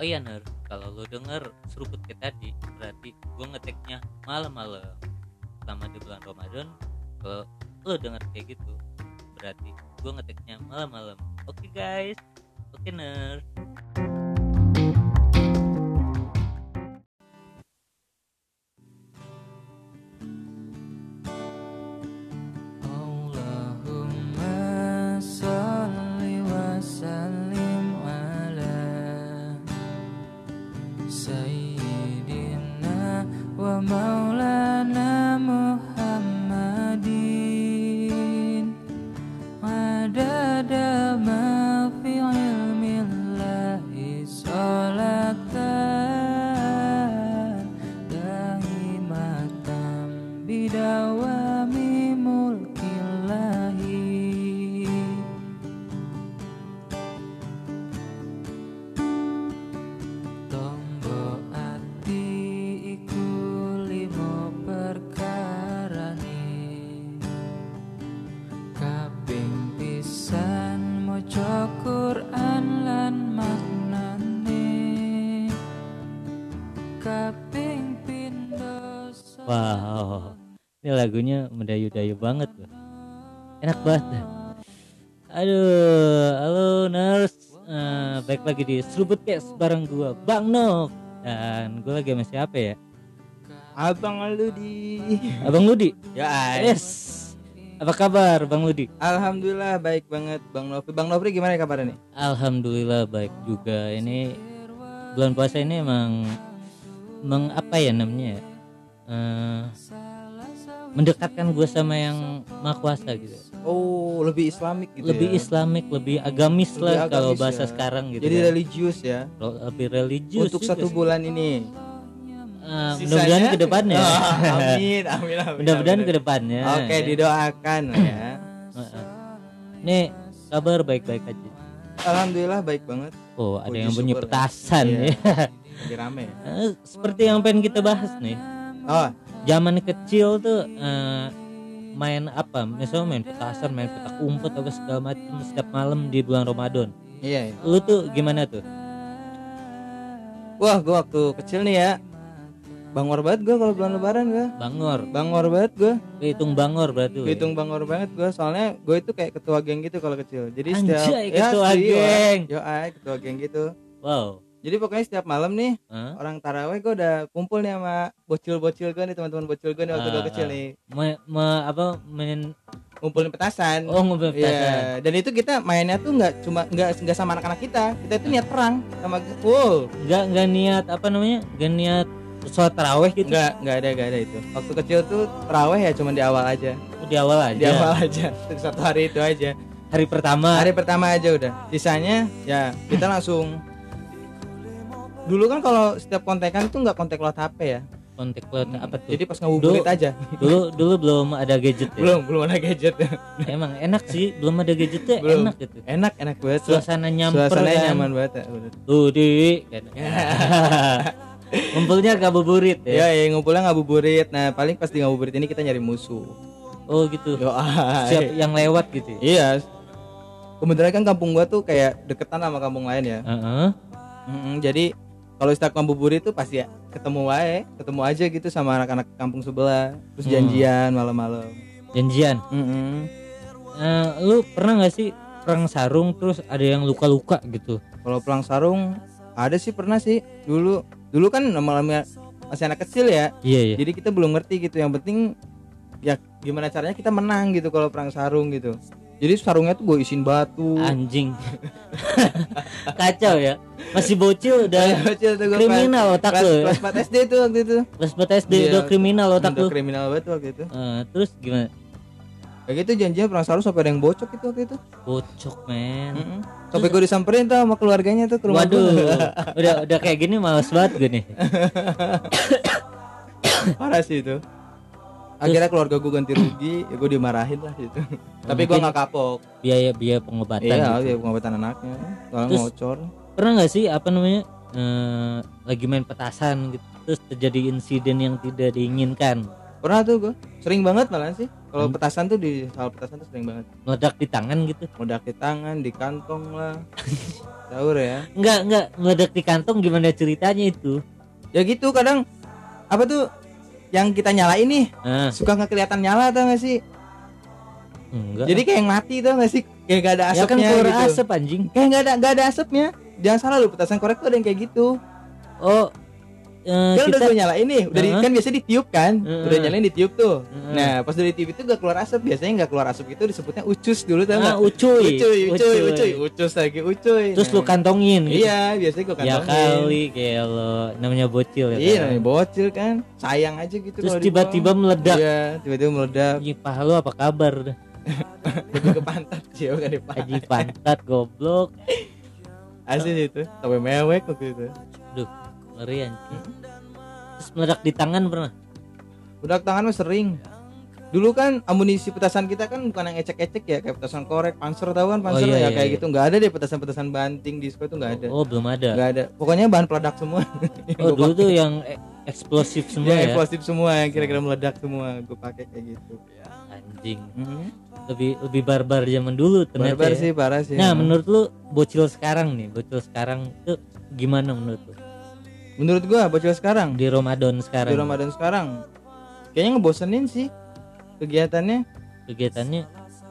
oh iya ner kalau lu denger seruput kayak tadi berarti gue ngeteknya malam-malam. Selama di bulan Ramadan kalau lu denger kayak gitu berarti gue ngeteknya malam-malam. Oke guys. Oke ner Allahumma lagunya mendayu-dayu banget loh enak banget aduh halo nurse. Eh, baik lagi di seruput Cast bareng gua Bang Nov dan gue lagi sama siapa ya? Abang Ludi. Abang Ludi? Ya yes. Apa kabar Bang Ludi? Alhamdulillah baik banget Bang Nofri. Bang Nofri gimana kabarnya nih? Alhamdulillah baik juga. Ini bulan puasa ini emang meng apa ya namanya ya? Mendekatkan gue sama yang maha kuasa gitu. Oh lebih islamik gitu lebih ya? islamik lebih agamis Lebih lah kalau agamis bahasa ya. sekarang gitu Jadi kan. religius ya? Lebih religius Untuk satu sih. bulan ini? Eh, mudah-mudahan ke depannya. Ah, Amin Amin amin mudah-mudahan ke depannya. Oke ya. didoakan ya. Heeh. nih kabar baik-baik aja. Alhamdulillah baik banget. Oh ada Puji yang bunyi syukur. petasan Iya. ya. Lagi rame. Ya Eh, seperti yang pengen kita bahas nih. Oh zaman kecil tuh eh, main apa misalnya main petasan main petak umpet apa segala macam setiap malam di bulan Ramadan iya, iya. lu tuh gimana tuh Wah gua waktu kecil nih ya Bangor banget gua kalau bulan lebaran gua bangor Bangor banget gua hitung bangor berarti ya? Hitung bangor banget gua soalnya gue itu kayak ketua geng gitu kalau kecil. Jadi setiap Anjay, ketua sih, geng. Yo ay ketua geng gitu. wow Jadi pokoknya setiap malam nih orang taraweh gue udah kumpul nih sama bocil-bocil gue nih teman-teman bocil gue nih waktu gue Ah, kecil ah. nih Me- me- apa main ngumpulin petasan. oh ngumpul Iya, petasan dan itu kita mainnya tuh nggak cuma nggak nggak sama anak-anak kita. Kita itu niat perang sama wow. nggak nggak niat apa namanya nggak niat sholat taraweh gitu Nggak nggak ada nggak ada itu. Waktu kecil tuh taraweh ya cuma di awal aja. di awal aja Di awal aja. Satu hari itu aja. hari pertama hari pertama aja udah sisanya ya kita langsung dulu kan kalau setiap kontekan tuh nggak kontek lewat HP ya kontak lo apa tuh jadi pas ngabuburit aja dulu dulu belum ada gadget ya belum belum ada gadget emang enak sih belum ada gadgetnya Belum. enak gitu enak enak banget suasana nyamper suasananya kan. nyaman banget ya. Tuh di kan. Ngumpulnya ngabuburit ya ya. ya ngumpulnya ngabuburit nah paling pas di ngabuburit ini kita nyari musuh Oh gitu. yo ay. Siap yang lewat gitu. ya? iya kebetulan kan kampung gua tuh kayak deketan sama kampung lain ya Heeh. Mm-mm, jadi kalau setiap ngabuburit tuh pasti ya ketemu wae ketemu aja gitu sama anak-anak kampung sebelah terus Hmm. janjian malam-malam Janjian. Mm-mm. Eh, lu pernah nggak sih perang sarung terus ada yang luka-luka gitu? Kalau pelang sarung ada sih pernah sih dulu dulu kan nama-namanya masih anak kecil ya Iya iya. jadi kita belum ngerti gitu yang penting ya gimana caranya kita menang gitu kalau perang sarung gitu jadi sarungnya tuh gue isin batu Anjing. Kacau ya. Masih bocil udah Kecil tuh kriminal otak kelas, lu. ya. kelas 4 SD tuh waktu itu Kelas 4 SD Iya, udah kriminal otak Udah lu. kriminal banget waktu itu Eh, terus gimana? kayak gitu janjinya perang sarung sampai ada yang bocok gitu waktu itu Bocok men. Mm-mm. sampai gue disamperin tuh sama keluarganya tuh ke rumah Waduh, udah udah kayak gini males banget gue nih. parah sih itu akhirnya keluarga gue ganti rugi ya gue dimarahin lah gitu. Tapi gue nggak kapok. Biaya biaya pengobatan. iya gitu. iya pengobatan anaknya. Soalnya Terus- ngocor. Pernah nggak sih apa namanya eh, lagi main petasan gitu terus terjadi insiden yang tidak diinginkan? pernah tuh gue sering banget malah sih. Kalau Hmm. petasan tuh di hal petasan tuh sering banget. Meledak di tangan gitu? Meledak di tangan di kantong lah. Sahur ya. Enggak enggak meledak di kantong gimana ceritanya itu? Ya gitu kadang apa tuh yang kita nyalain nih. Ah suka nggak kelihatan nyala tau gak sih? Enggak. Jadi kayak yang mati tau gak sih? Kayak gak ada ya kan asapnya keluar gitu. asap anjing. Kayak nggak ada nggak ada asapnya. Jangan salah lu petasan korek tuh ada yang kayak gitu. Oh eh, kan udah kita gue nyalain nih udah di- Heeh. kan biasanya ditiup kan? Heeh. udah nyalain ditiup tuh. Heeh. nah pas udah ditiup itu gak keluar asap. Biasanya nggak keluar asap itu disebutnya ucus dulu tau ah, nggak ucuy ucuy ucuy. ucuy. Ucus lagi ucuy. Terus lu Nah. kantongin gitu. iya biasanya gue ya kantongin. kali kayak lo namanya bocil ya iya kan? namanya bocil kan. Sayang aja gitu terus tiba-tiba meledak. Iya tiba-tiba meledak. Anjing paha lu apa kabar? Dah? lebih ke pantat sih bukan di Anjing pantat goblok. Asli itu sampai mewek waktu itu ngeri anjing. Terus meledak di tangan pernah? udah tangan mah sering dulu kan amunisi petasan kita kan bukan yang ecek-ecek ya kayak petasan korek panser tahu kan panser iya, ya iya, kayak iya. gitu nggak ada deh petasan-petasan banting disco itu nggak ada Oh, belum ada. nggak ada pokoknya bahan peledak semua Oh, dulu pakai. tuh yang e- eksplosif semua ya. eksplosif semua yang kira-kira meledak semua gue pakai kayak gitu Anjing. Mhm. Lebih lebih barbar zaman dulu ternyata. barbar ya. sih parah sih Nah, menurut lu bocil sekarang nih, bocil sekarang tuh gimana menurut lu? Menurut gua bocil sekarang Di Ramadan sekarang. di Ramadan sekarang kayaknya ngebosenin sih kegiatannya kegiatannya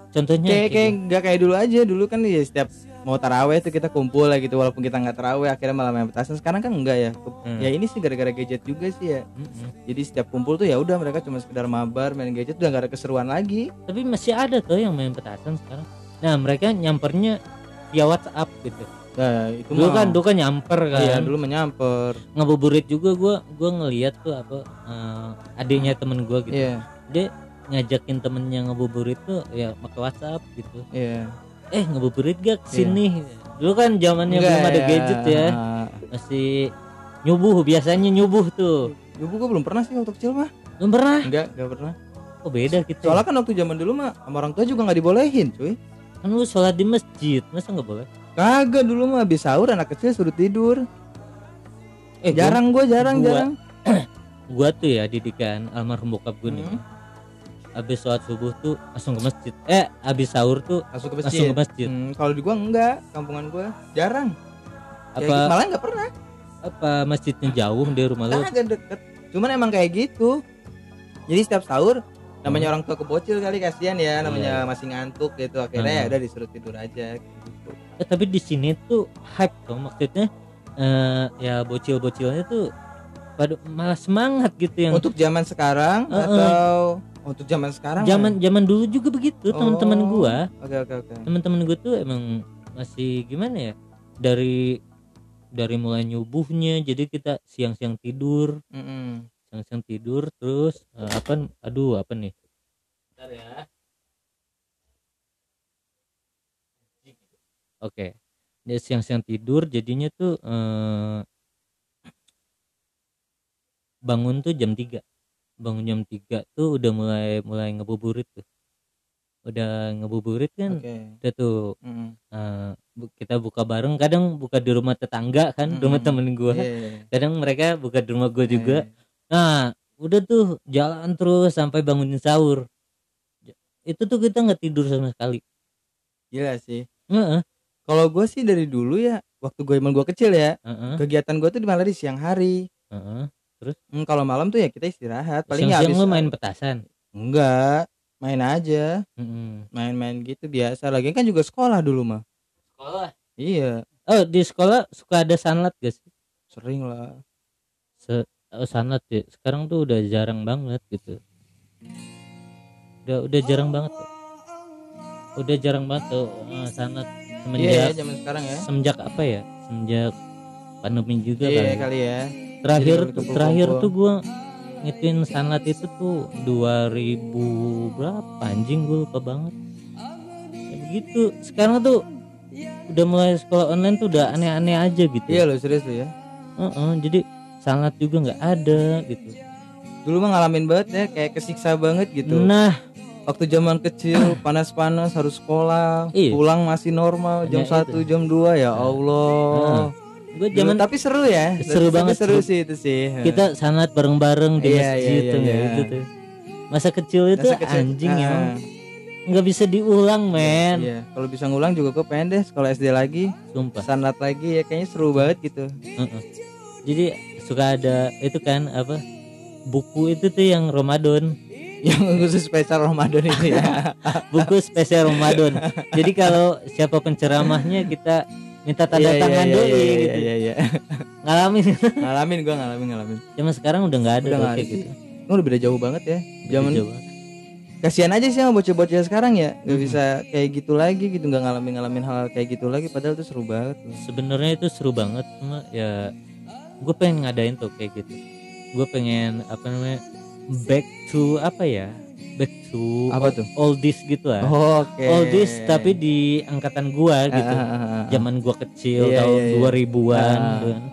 contohnya kayak kayak nggak kayak dulu aja dulu kan ya setiap mau taraweh tuh kita kumpul lah gitu walaupun kita nggak taraweh akhirnya malah main petasan sekarang kan enggak ya Hmm. ya ini sih gara-gara gadget juga sih ya Mm-mm. jadi setiap kumpul tuh ya udah mereka cuma sekedar mabar main gadget udah nggak ada keseruan lagi Tapi masih ada tuh yang main petasan sekarang. Nah, mereka nyampernya via WhatsApp gitu. Nah itu Dulu kan dulu kan nyamper kan. iya dulu menyamper Ngabuburit juga gua gua ngeliat tuh apa eh, adiknya temen gua gitu. iya Dia ngajakin temennya ngabuburit tuh ya pakai WhatsApp gitu. iya Eh, ngabuburit gak ke sini? Dulu kan zamannya belum ada gadget ya. Masih nyubuh biasanya nyubuh tuh. Ibu gua belum pernah sih waktu kecil mah Belum pernah. enggak enggak pernah Oh, beda gitu. soalnya kan waktu zaman dulu mah sama orang tua juga nggak dibolehin cuy kan lu sholat di masjid, masa nggak boleh? Kagak dulu mah habis sahur anak kecil suruh tidur Eh, jarang gua jarang gua- jarang gua tuh ya didikan almarhum bokap gue nih Hmm. habis sholat subuh tuh langsung ke masjid eh habis sahur tuh masuk ke langsung masjid ke masjid Hmm, kalau di gua enggak, kampungan gua jarang. Ya, apa malah enggak pernah. apa masjidnya jauh dari rumah lu Kagak deket. Cuman emang kayak gitu. Jadi setiap sahur namanya orang tua kebocil kali kasihan ya, namanya masih ngantuk gitu. Akhirnya ya Hmm. udah disuruh tidur aja gitu. Eh, tapi di sini tuh hype tuh maksudnya eh ya bocil-bocilnya tuh pada malah semangat gitu yang Untuk zaman sekarang Heeh. atau untuk zaman sekarang? zaman zaman dulu juga begitu Oh. teman-teman gua Oke oke oke. teman-teman gua tuh emang masih gimana ya dari dari mulai nyubuhnya jadi kita siang-siang tidur Mm-mm. Siang-siang tidur terus eh, apa aduh apa nih Bentar ya oke dia siang-siang tidur jadinya tuh eh, bangun tuh jam 3 bangun jam 3 tuh udah mulai mulai ngebuburit tuh udah ngebuburit kan Oke. udah tuh Mm-mm. eh, bu- kita buka bareng kadang buka di rumah tetangga kan Mm-mm. rumah temen gua Iya. kadang mereka buka di rumah juga Iya. Nah, udah tuh jalan terus sampai bangunin sahur. Itu tuh kita nggak tidur sama sekali. Gila sih. Heeh, Kalau gue sih dari dulu ya, waktu gue emang gue kecil ya, heeh, kegiatan gue tuh malah di siang hari. heeh. Hmm, kalau malam tuh ya kita istirahat. Paling ya Siang-siang habis lu main petasan. Enggak, main aja, Heeh. main-main gitu biasa. Lagi kan juga sekolah dulu mah. Sekolah. Iya, Oh, di sekolah suka ada sanlat gak sih? sering lah. Se oh, sanlat ya. Sekarang tuh udah jarang banget gitu. Udah udah jarang banget. Udah jarang banget tuh eh, sanlat Iya, semenjak ya, zaman sekarang ya. semenjak apa ya? Semenjak pandemi juga Iya kali. kali ya. terakhir tuh terakhir tuh gua ngituin sanlat itu tuh 2000 berapa anjing gue lupa banget ya begitu sekarang tuh udah mulai sekolah online tuh udah aneh-aneh aja gitu Iya lo serius lo ya. Heeh, jadi sanlat juga nggak ada gitu Dulu mah ngalamin banget ya, kayak kesiksa banget gitu. nah Waktu zaman kecil panas-panas harus sekolah, Iya. pulang masih normal jam 1 jam 2 ya Allah. gue Dulu, zaman tapi seru ya. Seru banget, seru seru. sih itu sih. kita sanlat bareng-bareng di Iya, masjid iya, iya, iya. gitu tuh masa kecil itu Masa kecil. anjing Ah, ya nggak bisa diulang men Iya, kalau bisa ngulang juga gue pengen deh sekolah SD lagi, sumpah sanat lagi ya kayaknya seru banget gitu. Heeh. jadi suka ada itu kan apa buku itu tuh yang Ramadan Yang khusus spesial Ramadan itu ya. buku spesial Ramadan jadi kalau siapa penceramahnya kita minta tanda Iya, tangan iya, dulu iya, gitu iya, iya, iya. ngalamin ngalamin gua ngalamin ngalamin. zaman sekarang udah nggak ada Udah kayak gitu Ini udah beda jauh banget ya. Zaman kasihan aja sih sama bocah-bocah sekarang ya, nggak Mhm. bisa kayak gitu lagi gitu, nggak ngalamin ngalamin hal kayak gitu lagi. Padahal itu seru banget. sebenarnya itu seru banget cuma ya gue pengen ngadain tuh kayak gitu gue pengen apa namanya back to apa ya back to Apa tuh? oldies gitu lah Oke. oldies tapi di angkatan gua Ah, gitu ah, ah, ah. zaman gua kecil Iya, tahun iya, iya. 2000-an Ah. gitu kan.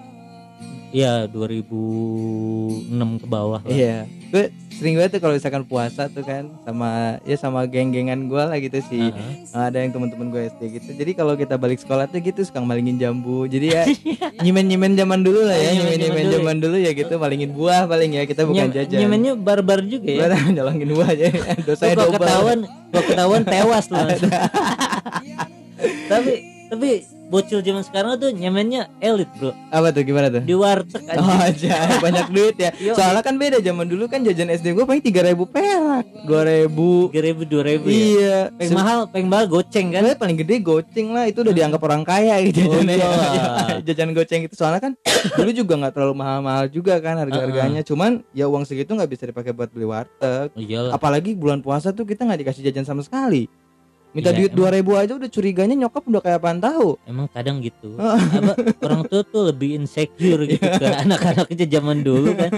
Iya 2006 ke bawah lah. Iya, gue sering banget tuh kalau misalkan puasa tuh kan sama ya sama geng-gengan gue lah gitu sih. Ah, Ada yang teman-teman gue SD gitu. Jadi kalau kita balik sekolah tuh gitu suka malingin jambu. Jadi ya nyimen-nyimen zaman dulu lah ya, Nyimen-nyimen nyimen-nyimen zaman dulu ya gitu malingin buah paling ya kita bukan jajan. Nyemennya barbar juga ya. Nyolongin buah aja. Double. ketahuan, kalau ketahuan tewas loh. tapi tapi bocil zaman sekarang tuh nyemennya elit bro Apa tuh gimana tuh? di warteg aja. Oh aja banyak duit ya. Yo. Soalnya kan beda zaman dulu kan jajan SD gue paling tiga ribu perak, dua ribu. Tiga ribu dua ribu ya. Iya. Paling mahal, paling mahal goceng kan. Sebenarnya paling gede goceng lah itu udah dianggap orang kaya gitu Oh, jajannya. iya. jajan goceng itu soalnya kan dulu juga nggak terlalu mahal-mahal juga kan harga-harganya. Cuman ya uang segitu nggak bisa dipakai buat beli warteg. Oh, iyalah. Apalagi bulan puasa tuh kita nggak dikasih jajan sama sekali. Minta Iya, duit dua ribu aja udah curiganya nyokap udah kayak apaan tahu. Emang kadang gitu. Apa, orang tua tuh lebih insecure gitu ke anak-anaknya zaman dulu kan.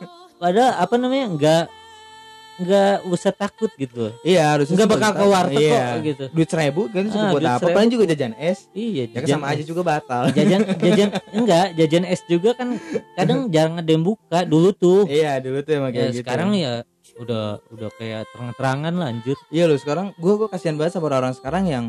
Padahal apa namanya nggak nggak usah takut gitu. Iya harusnya Nggak bakal ke warteg iya. kok gitu. Duit seribu kan itu Ah, buat apa? seribu. Paling juga jajan es. Iya, Ya kan sama aja juga batal. jajan jajan enggak jajan es juga kan kadang jarang ada yang buka dulu tuh Iya dulu tuh emang ya, kayak gitu. sekarang ya udah udah kayak terang-terangan lanjut Iya loh sekarang gua gua kasihan banget sama orang-orang sekarang yang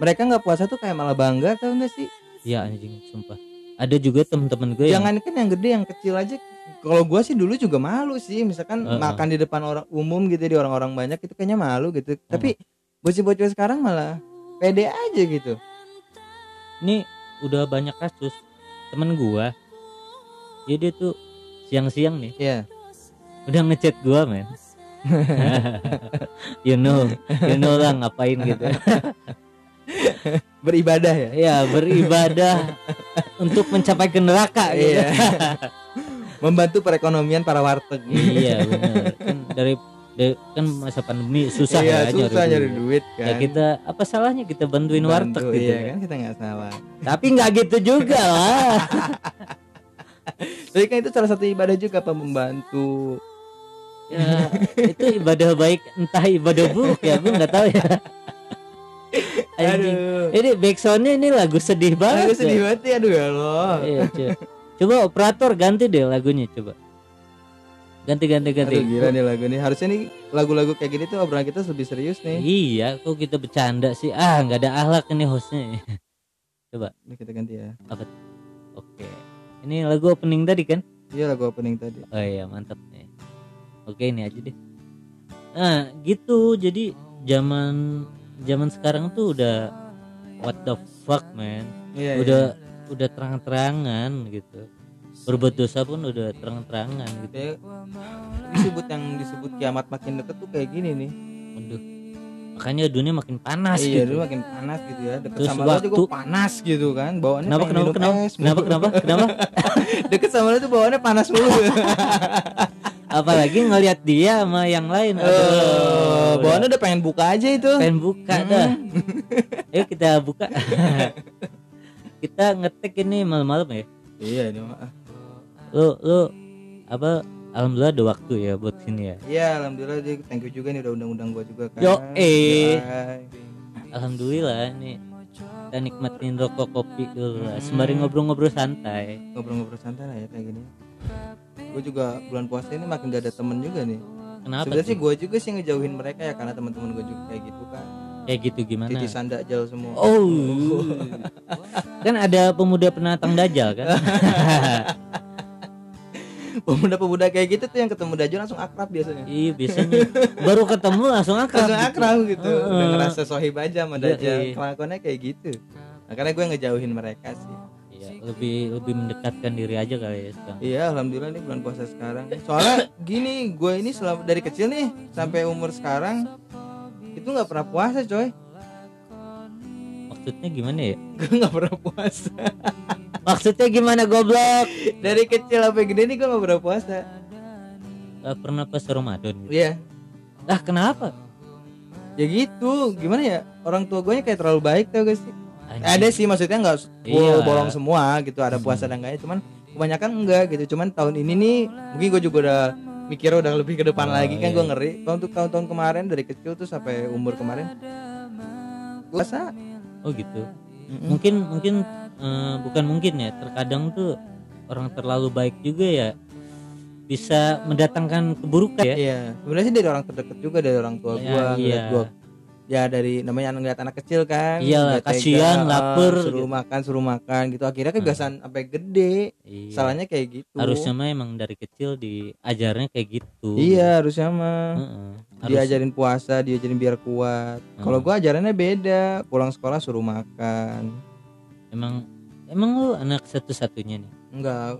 mereka nggak puasa tuh kayak malah bangga tau gak sih? ya anjing sumpah ada juga temen-temen gue yang Jangan kan yang gede yang kecil aja. Kalau gua sih dulu juga malu sih, misalkan Heeh. makan di depan orang umum gitu di orang-orang banyak itu kayaknya malu gitu. Tapi bocil-bocil sekarang malah pede aja gitu. ini udah banyak kasus temen gua jadi dia tuh siang-siang nih Iya. udah ngechat gua men you know you know lah ngapain gitu Beribadah ya. ya beribadah untuk mencapai ke neraka gitu Iya. Membantu perekonomian para warteg. iya benar kan dari, dari- kan masa pandemi susah iya, ya susah nyari duit. duit ya kan. kita apa salahnya kita bantuin warteg Bantu, gitu iya kan? kan kita nggak salah. tapi nggak gitu juga lah Tapi kan itu salah satu ibadah juga apa membantu. Ya, itu ibadah baik entah ibadah buruk ya gue nggak tahu ya Anjing. Aduh. ini backsoundnya ini lagu sedih banget sedih ya. banget ya aduh ya Allah. Iya, coba. coba operator ganti deh lagunya coba ganti ganti ganti Aduh gila nih lagu nih. Harusnya nih lagu-lagu kayak gini tuh obrolan kita lebih serius nih. iya kok kita bercanda sih ah nggak ada ahlak ini hostnya Ini kita ganti ya. oke ini lagu opening tadi kan Iya lagu opening tadi. Oh iya mantap nih. Oke ini aja deh. Nah gitu jadi zaman zaman sekarang tuh udah what the fuck man. Iya. udah udah terang-terangan gitu. Berbuat dosa pun udah terang-terangan gitu. Ya, disebut yang disebut kiamat makin deket tuh kayak gini nih. Waduh. Makanya dunia makin panas iya gitu. dulu makin panas gitu ya. Deket Terus sama lo juga waktu- panas gitu kan. Bawaannya Kenapa kenapa kenapa? es. Kenapa kenapa? Kenapa? Deket sama lo tuh bawaannya panas mulu. Apalagi ngelihat dia sama yang lain. Oh, Aduh, bawaannya udah pengen buka aja itu. pengen buka dah. Ayo kita buka. kita ngetek ini malam-malam ya. Iya ini mah. Lu lu apa alhamdulillah ada waktu ya buat sini ya. Iya alhamdulillah thank you juga nih udah undang-undang gua juga kan. Yo, eh. Alhamdulillah nih kita nikmatin rokok kopi dulu lah. Sembari ngobrol-ngobrol santai. Ngobrol-ngobrol santai lah ya kayak gini. Gue juga bulan puasa ini makin gak ada temen juga nih. Kenapa Sebenarnya sih gue juga sih ngejauhin mereka ya karena teman-teman gue juga kayak gitu kan. Kayak gitu gimana? Titisan dajal semua. Oh. kan ada pemuda penantang dajal kan? pemuda-pemuda kayak gitu tuh yang ketemu Dajo langsung akrab biasanya iya biasanya baru ketemu langsung akrab langsung gitu. akrab gitu Heeh. udah ngerasa sohib aja sama Iya, Dajjal iya. kelakuannya kayak gitu makanya gue ngejauhin mereka sih Iya, lebih lebih mendekatkan diri aja kali ya sekarang. Iya alhamdulillah nih bulan puasa sekarang. Soalnya gini gue ini selama dari kecil nih sampai umur sekarang itu nggak pernah puasa coy. Maksudnya gimana ya? Gue nggak pernah puasa. Maksudnya gimana goblok? Dari kecil sampai gede nih gue nggak pernah puasa. Gak pernah pas Ramadan gitu. iya. Lah kenapa? Ya gitu gimana ya? Orang tua gue kayak terlalu baik tau gak sih Anjing. ada sih maksudnya nggak Iya. full bolong semua gitu ada Hmm. puasa dan enggaknya cuman kebanyakan enggak gitu cuman tahun ini nih mungkin gue juga udah mikir udah lebih ke depan Oh, lagi kan iya. gue ngeri kalau untuk tahun-tahun kemarin dari kecil tuh sampai umur kemarin puasa oh gitu mungkin mungkin eh, bukan mungkin ya terkadang tuh orang terlalu baik juga ya bisa mendatangkan keburukan ya iya sebenarnya sih dari orang terdekat juga dari orang tua Ya, gue iya. gua ya dari namanya ngeliat anak kecil kan tega, kasihan, lapar, suruh gitu. makan suruh makan gitu. Akhirnya kebiasaan sampai gede. Iya. salahnya kayak gitu. Harusnya mah emang dari kecil diajarnya kayak gitu. Iya harusnya mah. Harus- diajarin puasa diajarin biar kuat. Kalau Hmm. gua ajarannya beda pulang sekolah suruh makan. Emang emang lu anak satu-satunya nih? Enggak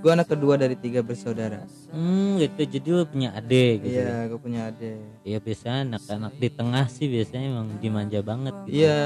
gua anak kedua dari tiga bersaudara hmm gitu jadi lu punya adik gitu ya iya gua punya adik Iya biasanya anak-anak di tengah sih biasanya emang dimanja banget gitu. iya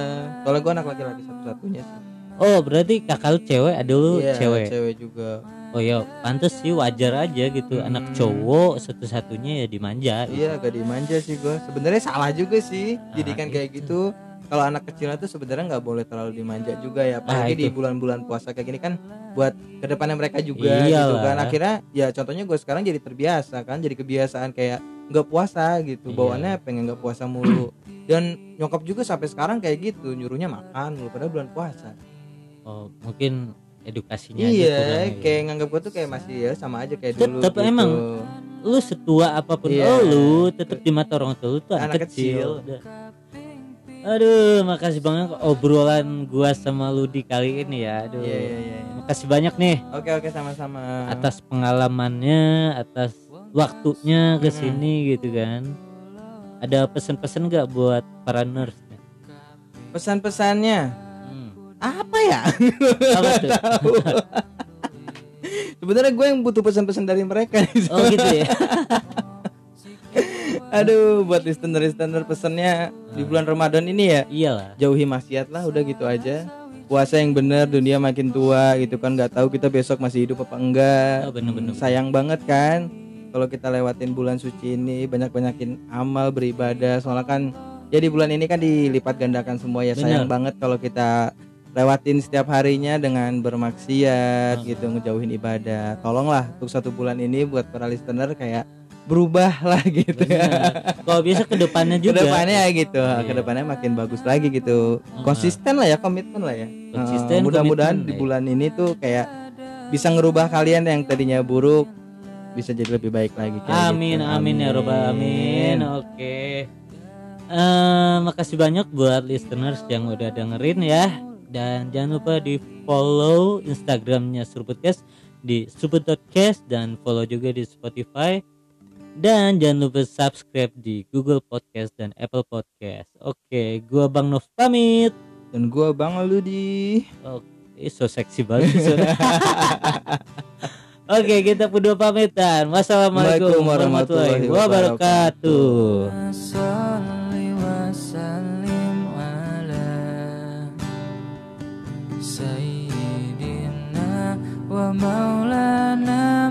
soalnya gua anak laki-laki satu-satunya sih Oh berarti kakak lu cewek, ada lu iya cewek. cewek juga Oh ya pantes sih wajar aja gitu. Hmm. Anak cowok satu-satunya ya dimanja. gitu. iya agak dimanja sih gua sebenarnya salah juga sih didikan itu. kayak gitu kalau anak kecil itu sebenarnya nggak boleh terlalu dimanja juga ya apalagi di itu. bulan-bulan puasa kayak gini kan buat ke depannya mereka juga gitu Iyalah. kan akhirnya ya contohnya gue sekarang jadi terbiasa kan jadi kebiasaan kayak nggak puasa gitu Iya. bawaannya pengen nggak puasa mulu dan nyokap juga sampai sekarang kayak gitu nyuruhnya makan mulu padahal bulan puasa Oh mungkin edukasinya aja iya kurang ya. kayak nganggap gue tuh kayak masih ya sama aja kayak dulu gitu. emang Lu setua apa pun Iya. lu tetap di mata orang tua lu tuh anak, Anak kecil. kecil. Aduh, makasih banget obrolan gua sama lu di kali ini ya. Aduh. iya iya iya Makasih banyak nih oke oke sama-sama atas pengalamannya, atas waktunya ke sini gitu kan. Ada pesan-pesan gak buat para nurse? pesan-pesannya Hmm. apa ya Apa tuh? sebenarnya gue yang butuh pesan-pesan dari mereka. Oh gitu ya. aduh buat listener listener pesannya di Hmm. bulan Ramadan ini ya Iyalah. jauhi maksiat lah udah gitu aja puasa yang bener dunia makin tua gitu kan nggak tahu kita besok masih hidup apa enggak Oh, bener-bener. Hmm, sayang banget kan kalau kita lewatin bulan suci ini banyak banyakin amal beribadah soalnya kan ya di bulan ini kan dilipat gandakan semua ya sayang Bener. banget kalau kita lewatin setiap harinya dengan bermaksiat Hmm. gitu ngejauhin ibadah tolonglah untuk satu bulan ini buat para listener kayak berubah lah gitu ya. Kalau biasa ke depannya juga. ke depannya gitu Iya. ke depannya makin bagus lagi gitu konsisten lah ya komitmen lah ya Konsisten, Heeh, mudah-mudahan di ya. bulan ini tuh kayak bisa ngerubah kalian yang tadinya buruk bisa jadi lebih baik lagi kayak Amin gitu. amin ya robbal amin. Oke. Eh, makasih banyak buat listeners yang udah dengerin ya. Dan jangan lupa di follow Instagramnya Surpodcast di surpod.cast dan follow juga di Spotify. Dan jangan lupa subscribe di Google Podcast dan Apple Podcast. Oke, gua Bang Nov pamit. dan gua Bang Aludi Ih, so seksi banget. Oke, kita berdua pamitan. Wassalamualaikum warahmatullahi wabarakatuh. Wa maulana